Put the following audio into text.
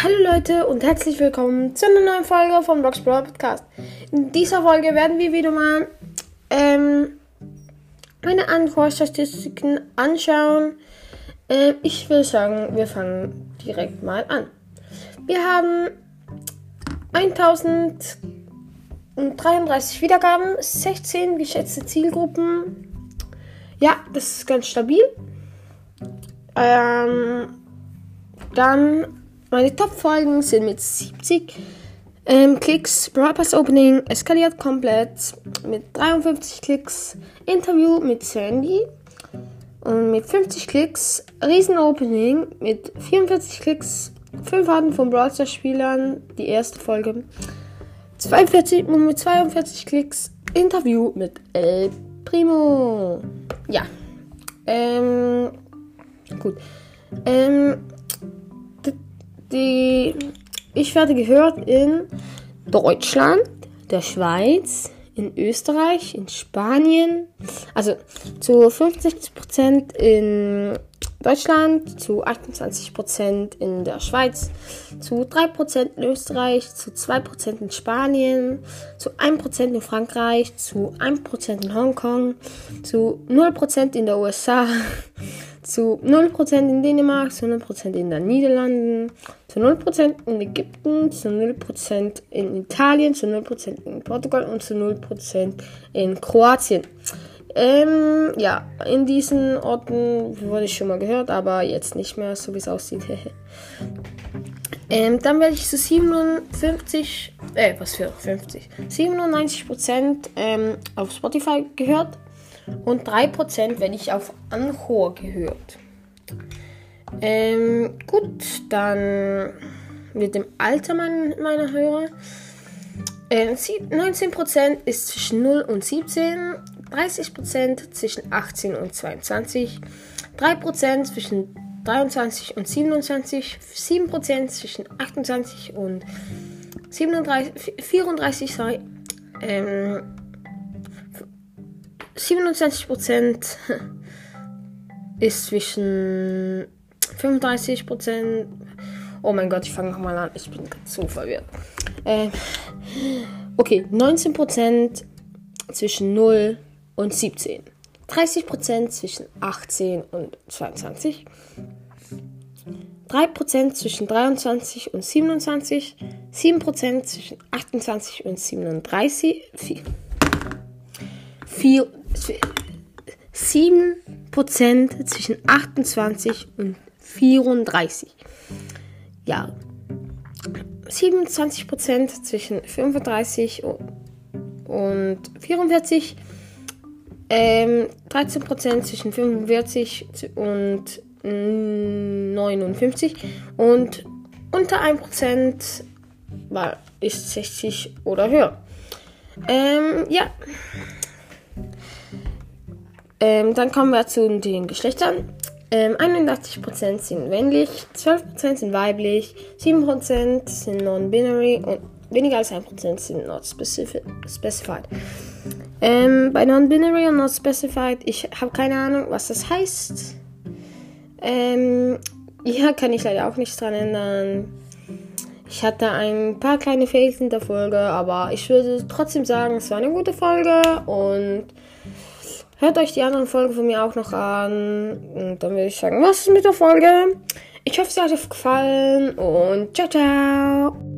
Hallo Leute und herzlich willkommen zu einer neuen Folge vom Blogs Brawl Podcast. In dieser Folge werden wir wieder mal ähm, meine Ankaufstatistiken anschauen. Ähm, ich will sagen, wir fangen direkt mal an. Wir haben 1033 Wiedergaben, 16 geschätzte Zielgruppen. Ja, das ist ganz stabil. Ähm, dann meine Top-Folgen sind mit 70 ähm, Klicks, Brawl Pass Opening eskaliert komplett mit 53 Klicks, Interview mit Sandy und mit 50 Klicks, Riesen Opening mit 44 Klicks, 5 Arten von Brawl Stars Spielern, die erste Folge, 42 mit 42 Klicks, Interview mit El Primo. Ja. Ähm, gut. Ähm, die, ich werde gehört in Deutschland, der Schweiz, in Österreich, in Spanien, also zu 50% in Deutschland, zu 28% in der Schweiz, zu 3% in Österreich, zu 2% in Spanien, zu 1% in Frankreich, zu 1% in Hongkong, zu 0% in der USA, zu 0% in Dänemark, zu 0% in den Niederlanden, zu 0% in Ägypten, zu 0% in Italien, zu 0% in Portugal und zu 0% in Kroatien. Ähm, ja, in diesen Orten wurde ich schon mal gehört, aber jetzt nicht mehr, so wie es aussieht. ähm, dann werde ich zu 57, äh, was für 50, 97% ähm, auf Spotify gehört und 3% werde ich auf Anchor gehört. Ähm, gut, dann mit dem Alter meiner Hörer. Äh, 19% ist zwischen 0 und 17, 30% zwischen 18 und 22, 3% zwischen 23 und 27, 7% zwischen 28 und 37, 34, sorry, ähm, 27% ist zwischen 35%. Oh mein Gott, ich fange nochmal an. Ich bin so verwirrt. Äh, okay, 19% zwischen 0 und 17. 30% zwischen 18 und 22. 3% zwischen 23 und 27. 7% zwischen 28 und 37. 4, 4, 7% zwischen 28 und 34. Ja. 27% zwischen 35 und 44. Ähm, 13% zwischen 45 und 59. Und unter 1% war, ist 60 oder höher. Ähm, ja. Ähm, dann kommen wir zu den Geschlechtern. Ähm, 81% sind männlich, 12% sind weiblich, 7% sind non-binary und weniger als 1% sind not specified. Ähm, bei non-binary und not specified, ich habe keine Ahnung, was das heißt. Ähm, ja, kann ich leider auch nichts dran ändern. Ich hatte ein paar kleine Fails in der Folge, aber ich würde trotzdem sagen, es war eine gute Folge und Hört euch die anderen Folgen von mir auch noch an. Und dann würde ich sagen, was ist mit der Folge? Ich hoffe, es hat euch gefallen und ciao, ciao.